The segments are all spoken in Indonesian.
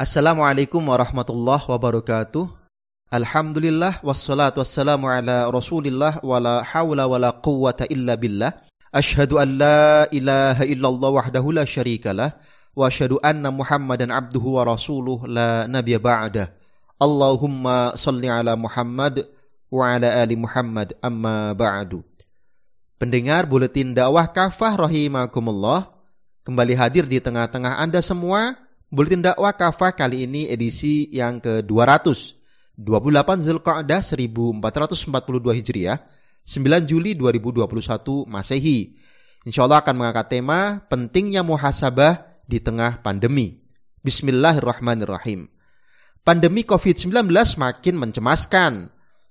Assalamualaikum warahmatullahi wabarakatuh. Alhamdulillah wassalatu wassalamu ala Rasulillah wala haula wala quwwata illa billah. Ashhadu an la ilaha illallah wahdahu la syarikalah wa asyhadu anna Muhammadan abduhu wa rasuluh la nabiyya ba'dah. Allahumma salli ala Muhammad wa ala ali Muhammad amma ba'du. Pendengar buletin dakwah kafah rahimakumullah kembali hadir di tengah-tengah Anda semua. Buletin dakwah kafah kali ini edisi yang ke-200 28 Zulqa'dah 1442 Hijriah, 9 Juli 2021 Masehi. Insya Allah akan mengangkat tema pentingnya muhasabah di tengah pandemi. Bismillahirrahmanirrahim. Pandemi COVID-19 makin mencemaskan.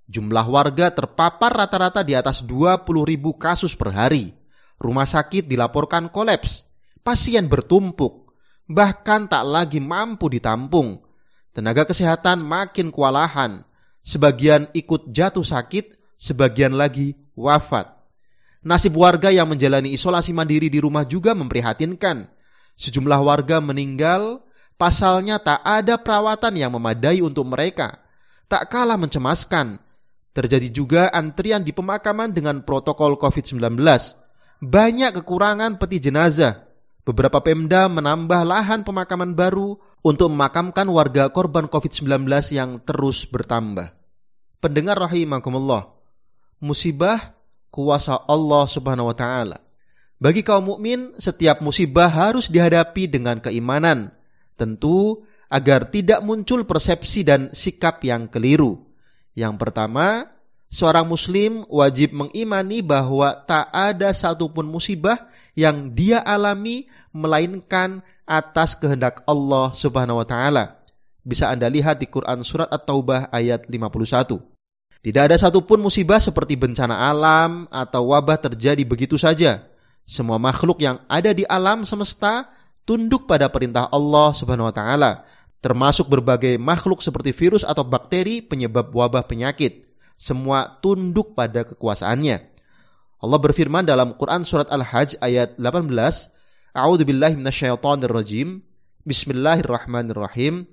Jumlah warga terpapar rata-rata di atas 20 ribu kasus per hari. Rumah sakit dilaporkan kolaps. Pasien bertumpuk. Bahkan tak lagi mampu ditampung Tenaga kesehatan makin kewalahan. Sebagian ikut jatuh sakit, sebagian lagi wafat. Nasib warga yang menjalani isolasi mandiri di rumah juga memprihatinkan. Sejumlah warga meninggal, pasalnya tak ada perawatan yang memadai untuk mereka. Tak kalah mencemaskan, terjadi juga antrian di pemakaman dengan protokol COVID-19. Banyak kekurangan peti jenazah. Beberapa Pemda menambah lahan pemakaman baru untuk memakamkan warga korban COVID-19 yang terus bertambah. Pendengar rahimakumullah, musibah kuasa Allah Subhanahu wa taala. Bagi kaum mukmin, setiap musibah harus dihadapi dengan keimanan, tentu agar tidak muncul persepsi dan sikap yang keliru. Yang pertama, seorang muslim wajib mengimani bahwa tak ada satupun musibah yang dia alami melainkan atas kehendak Allah Subhanahu wa taala. Bisa Anda lihat di Quran surat At-Taubah ayat 51. Tidak ada satupun musibah seperti bencana alam atau wabah terjadi begitu saja. Semua makhluk yang ada di alam semesta tunduk pada perintah Allah Subhanahu wa taala, termasuk berbagai makhluk seperti virus atau bakteri penyebab wabah penyakit. Semua tunduk pada kekuasaannya. Allah berfirman dalam Quran surat Al-Hajj ayat 18, A'udzu billahi minasyaitonir rajim. Bismillahirrahmanirrahim.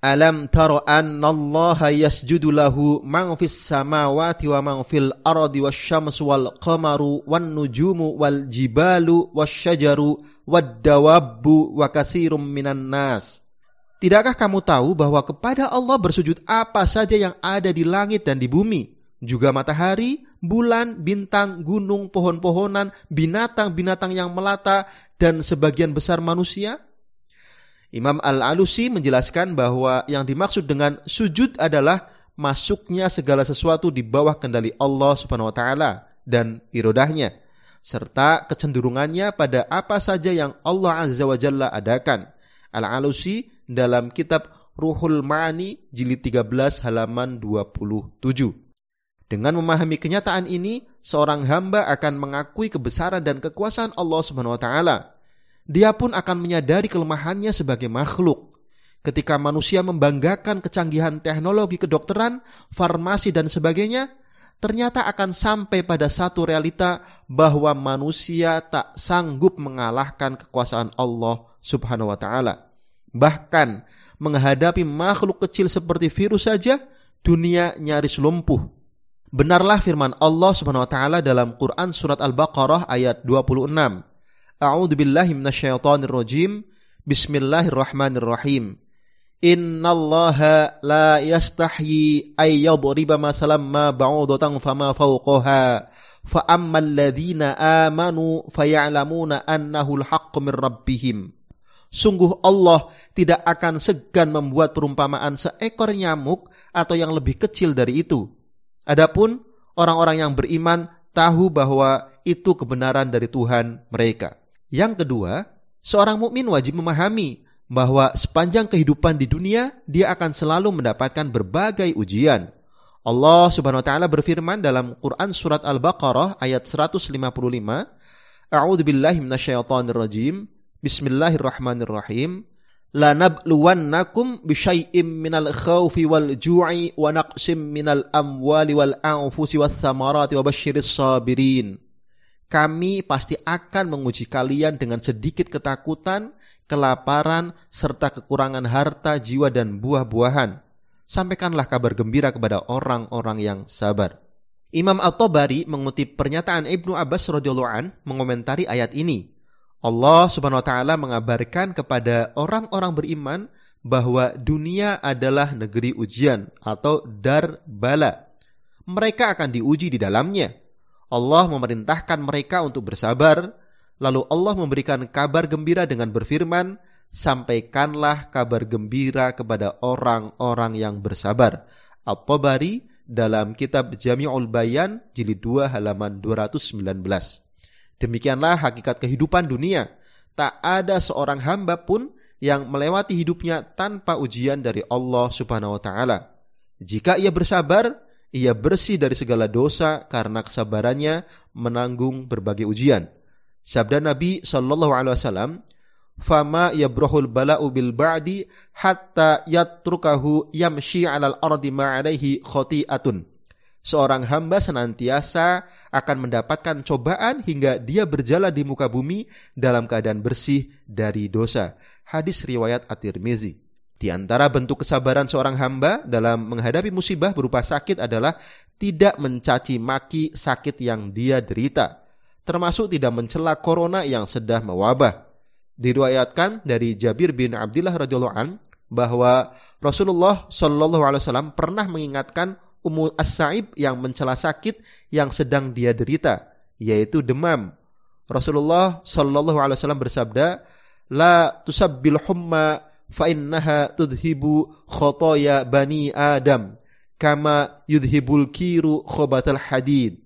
Alam tara anna Allah yasjudu lahu man fis samawati wa man fil ardi wasyamsu wal qamaru wan nujumu wal jibalu wasyajaru wad dawabbu wa katsirum minan nas. Tidakkah kamu tahu bahwa kepada Allah bersujud apa saja yang ada di langit dan di bumi, juga matahari, bulan, bintang, gunung, pohon-pohonan, binatang-binatang yang melata, dan sebagian besar manusia? Imam Al-Alusi menjelaskan bahwa yang dimaksud dengan sujud adalah masuknya segala sesuatu di bawah kendali Allah Subhanahu wa taala dan irodahnya serta kecenderungannya pada apa saja yang Allah Azza wa Jalla adakan. Al-Alusi dalam kitab Ruhul Ma'ani jilid 13 halaman 27. Dengan memahami kenyataan ini, seorang hamba akan mengakui kebesaran dan kekuasaan Allah Subhanahu wa taala. Dia pun akan menyadari kelemahannya sebagai makhluk. Ketika manusia membanggakan kecanggihan teknologi kedokteran, farmasi dan sebagainya, ternyata akan sampai pada satu realita bahwa manusia tak sanggup mengalahkan kekuasaan Allah Subhanahu wa taala. Bahkan menghadapi makhluk kecil seperti virus saja, dunia nyaris lumpuh Benarlah firman Allah Subhanahu wa taala dalam Quran surat Al-Baqarah ayat 26. A'udzu billahi minasyaitonir rajim. Bismillahirrahmanirrahim. Innallaha la yastahyi ay yadriba masalam ma ba'udatan fama fawqaha fa ammal ladzina amanu faya'lamuna annahu al-haqqu min rabbihim. Sungguh Allah tidak akan segan membuat perumpamaan seekor nyamuk atau yang lebih kecil dari itu Adapun orang-orang yang beriman tahu bahwa itu kebenaran dari Tuhan mereka. Yang kedua, seorang mukmin wajib memahami bahwa sepanjang kehidupan di dunia dia akan selalu mendapatkan berbagai ujian. Allah Subhanahu wa taala berfirman dalam Quran surat Al-Baqarah ayat 155, A'udzu billahi minasyaitonir rajim. Bismillahirrahmanirrahim lanabluwannakum bisyai'im minal khawfi wal ju'i wa naqsim minal amwali wal anfusi was samarati wa basyiris sabirin. Kami pasti akan menguji kalian dengan sedikit ketakutan, kelaparan, serta kekurangan harta, jiwa, dan buah-buahan. Sampaikanlah kabar gembira kepada orang-orang yang sabar. Imam Al-Tabari mengutip pernyataan Ibnu Abbas radhiyallahu an mengomentari ayat ini. Allah Subhanahu wa taala mengabarkan kepada orang-orang beriman bahwa dunia adalah negeri ujian atau dar bala. Mereka akan diuji di dalamnya. Allah memerintahkan mereka untuk bersabar, lalu Allah memberikan kabar gembira dengan berfirman, "Sampaikanlah kabar gembira kepada orang-orang yang bersabar." At-Tabari dalam kitab Jami'ul Bayan jilid 2 halaman 219. Demikianlah hakikat kehidupan dunia. Tak ada seorang hamba pun yang melewati hidupnya tanpa ujian dari Allah Subhanahu wa taala. Jika ia bersabar, ia bersih dari segala dosa karena kesabarannya menanggung berbagai ujian. Sabda Nabi Shallallahu alaihi wasallam, "Fama yabrahul bala'u bil ba'di hatta yatrukahu yamshi 'alal ardi 'alaihi khati'atun." Seorang hamba senantiasa akan mendapatkan cobaan hingga dia berjalan di muka bumi dalam keadaan bersih dari dosa. Hadis riwayat At-Tirmizi. Di antara bentuk kesabaran seorang hamba dalam menghadapi musibah berupa sakit adalah tidak mencaci maki sakit yang dia derita, termasuk tidak mencela corona yang sedang mewabah. Diriwayatkan dari Jabir bin Abdullah radhiyallahu an bahwa Rasulullah Shallallahu alaihi wasallam pernah mengingatkan Ummu As-Sa'ib yang mencela sakit yang sedang dia derita, yaitu demam. Rasulullah Shallallahu alaihi wasallam bersabda, "La tusabbil humma fa innaha tudhibu khotoya bani Adam kama yudhibul kiru khobatal hadid."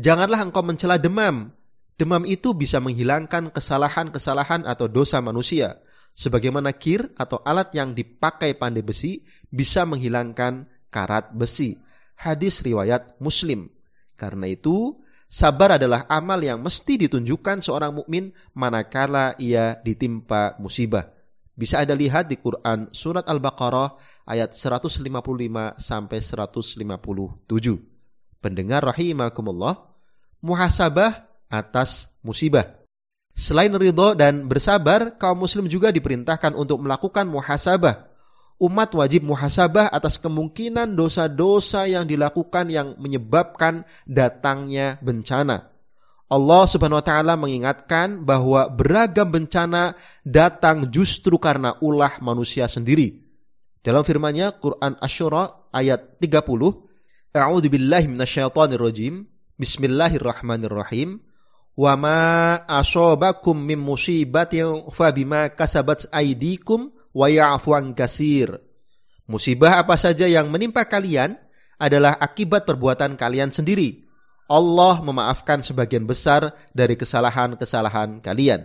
Janganlah engkau mencela demam. Demam itu bisa menghilangkan kesalahan-kesalahan atau dosa manusia. Sebagaimana kir atau alat yang dipakai pandai besi bisa menghilangkan karat besi hadis riwayat Muslim. Karena itu, sabar adalah amal yang mesti ditunjukkan seorang mukmin manakala ia ditimpa musibah. Bisa Anda lihat di Quran surat Al-Baqarah ayat 155 sampai 157. Pendengar rahimakumullah, muhasabah atas musibah. Selain ridho dan bersabar, kaum muslim juga diperintahkan untuk melakukan muhasabah umat wajib muhasabah atas kemungkinan dosa-dosa yang dilakukan yang menyebabkan datangnya bencana. Allah Subhanahu wa taala mengingatkan bahwa beragam bencana datang justru karena ulah manusia sendiri. Dalam firman-Nya Quran Asy-Syura ayat 30, A'udzu billahi minasyaitonir rajim. Bismillahirrahmanirrahim. Wa ma asobakum min musibatin fabima kasabat aydikum wa kasir. Musibah apa saja yang menimpa kalian adalah akibat perbuatan kalian sendiri. Allah memaafkan sebagian besar dari kesalahan-kesalahan kalian.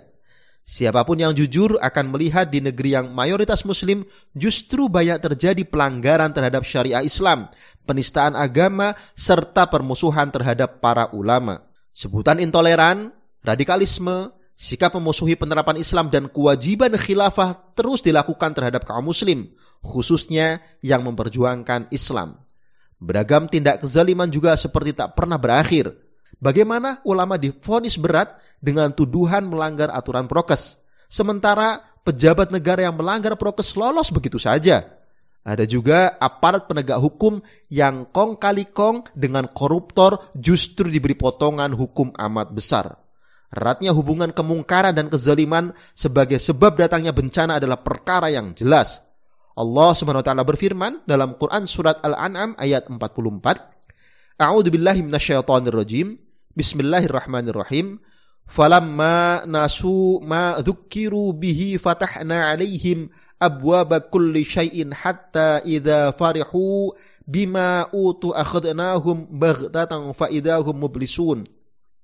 Siapa pun yang jujur akan melihat di negeri yang mayoritas muslim justru banyak terjadi pelanggaran terhadap syariah Islam, penistaan agama, serta permusuhan terhadap para ulama. Sebutan intoleran, radikalisme, sikap memusuhi penerapan Islam dan kewajiban khilafah terus dilakukan terhadap kaum muslim, khususnya yang memperjuangkan Islam. Beragam tindak kezaliman juga seperti tak pernah berakhir. Bagaimana ulama difonis berat dengan tuduhan melanggar aturan prokes, sementara pejabat negara yang melanggar prokes lolos begitu saja. Ada juga aparat penegak hukum yang kong kali kong dengan koruptor justru diberi potongan hukum amat besar. Eratnya hubungan kemungkaran dan kezaliman sebagai sebab datangnya bencana adalah perkara yang jelas. Allah Subhanahu wa taala berfirman dalam Quran surat Al-An'am ayat 44, A'udzu billahi minasyaitonir rajim. Bismillahirrahmanirrahim. Falamma nasu ma dzukiru bihi fatahna 'alaihim abwaba kulli syai'in hatta idza farihu bima utu akhadnahum baghtatan fa idahum mublisun.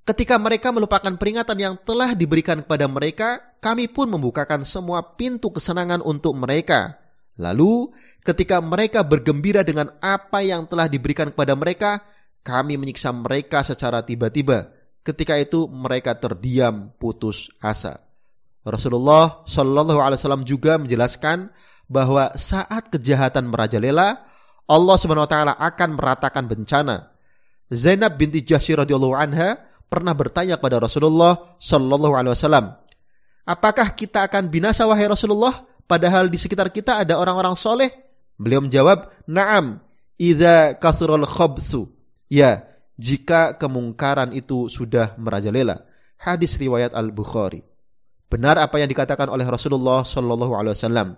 Ketika mereka melupakan peringatan yang telah diberikan kepada mereka, kami pun membukakan semua pintu kesenangan untuk mereka. Lalu, ketika mereka bergembira dengan apa yang telah diberikan kepada mereka, kami menyiksa mereka secara tiba-tiba. Ketika itu mereka terdiam putus asa. Rasulullah Shallallahu Alaihi Wasallam juga menjelaskan bahwa saat kejahatan merajalela, Allah Subhanahu Wa Taala akan meratakan bencana. Zainab binti Jahsy radhiyallahu anha pernah bertanya kepada Rasulullah Shallallahu Alaihi Wasallam, Apakah kita akan binasa wahai Rasulullah? Padahal di sekitar kita ada orang-orang soleh? Beliau menjawab, Naam, idha kathurul khobsu. Ya, jika kemungkaran itu sudah merajalela. Hadis riwayat Al-Bukhari. Benar apa yang dikatakan oleh Rasulullah Shallallahu Alaihi Wasallam.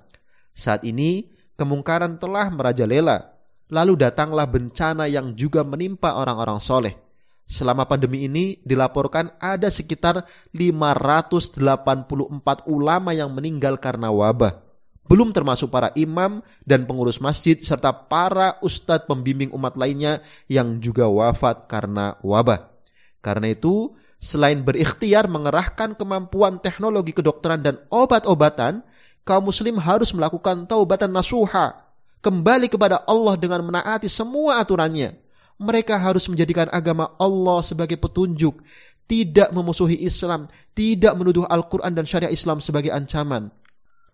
Saat ini kemungkaran telah merajalela. Lalu datanglah bencana yang juga menimpa orang-orang soleh. Selama pandemi ini dilaporkan ada sekitar 584 ulama yang meninggal karena wabah. Belum termasuk para imam dan pengurus masjid serta para ustadz pembimbing umat lainnya yang juga wafat karena wabah. Karena itu, selain berikhtiar mengerahkan kemampuan teknologi kedokteran dan obat-obatan, kaum muslim harus melakukan taubatan nasuha, kembali kepada Allah dengan menaati semua aturannya mereka harus menjadikan agama Allah sebagai petunjuk, tidak memusuhi Islam, tidak menuduh Al-Quran dan syariat Islam sebagai ancaman.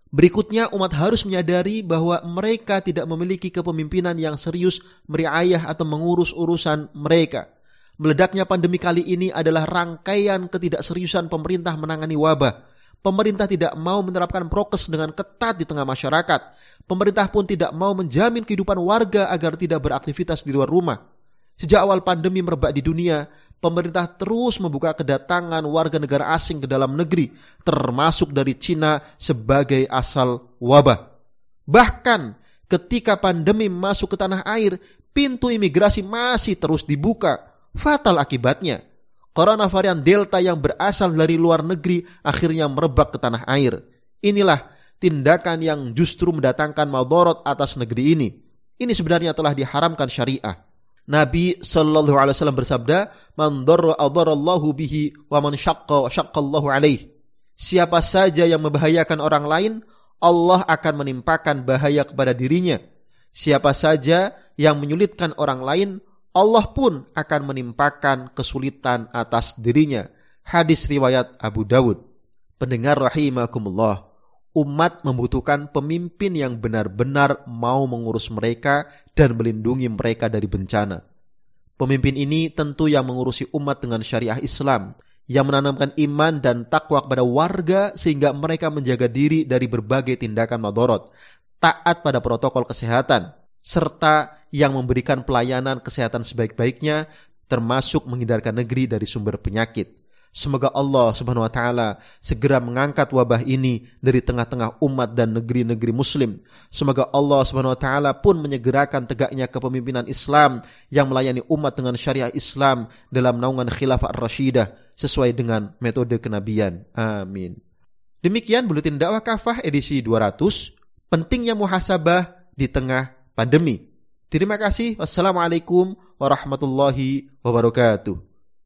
Berikutnya umat harus menyadari bahwa mereka tidak memiliki kepemimpinan yang serius meriayah atau mengurus urusan mereka. Meledaknya pandemi kali ini adalah rangkaian ketidakseriusan pemerintah menangani wabah. Pemerintah tidak mau menerapkan prokes dengan ketat di tengah masyarakat. Pemerintah pun tidak mau menjamin kehidupan warga agar tidak beraktivitas di luar rumah. Sejak awal pandemi merebak di dunia, pemerintah terus membuka kedatangan warga negara asing ke dalam negeri, termasuk dari Cina sebagai asal wabah. Bahkan ketika pandemi masuk ke tanah air, pintu imigrasi masih terus dibuka. Fatal akibatnya. Corona varian Delta yang berasal dari luar negeri akhirnya merebak ke tanah air. Inilah tindakan yang justru mendatangkan maldorot atas negeri ini. Ini sebenarnya telah diharamkan syariah. Nabi Shallallahu Alaihi Wasallam bersabda, "Man bihi wa man alaih." Siapa saja yang membahayakan orang lain, Allah akan menimpakan bahaya kepada dirinya. Siapa saja yang menyulitkan orang lain, Allah pun akan menimpakan kesulitan atas dirinya. Hadis riwayat Abu Dawud. Pendengar rahimakumullah umat membutuhkan pemimpin yang benar-benar mau mengurus mereka dan melindungi mereka dari bencana. Pemimpin ini tentu yang mengurusi umat dengan syariah Islam, yang menanamkan iman dan takwa kepada warga sehingga mereka menjaga diri dari berbagai tindakan madorot, taat pada protokol kesehatan, serta yang memberikan pelayanan kesehatan sebaik-baiknya, termasuk menghindarkan negeri dari sumber penyakit. Semoga Allah Subhanahu wa taala segera mengangkat wabah ini dari tengah-tengah umat dan negeri-negeri muslim. Semoga Allah Subhanahu wa taala pun menyegerakan tegaknya kepemimpinan Islam yang melayani umat dengan syariah Islam dalam naungan khilafah ar-rasyidah sesuai dengan metode kenabian. Amin. Demikian buletin dakwah kafah edisi 200, pentingnya muhasabah di tengah pandemi. Terima kasih. Wassalamualaikum warahmatullahi wabarakatuh.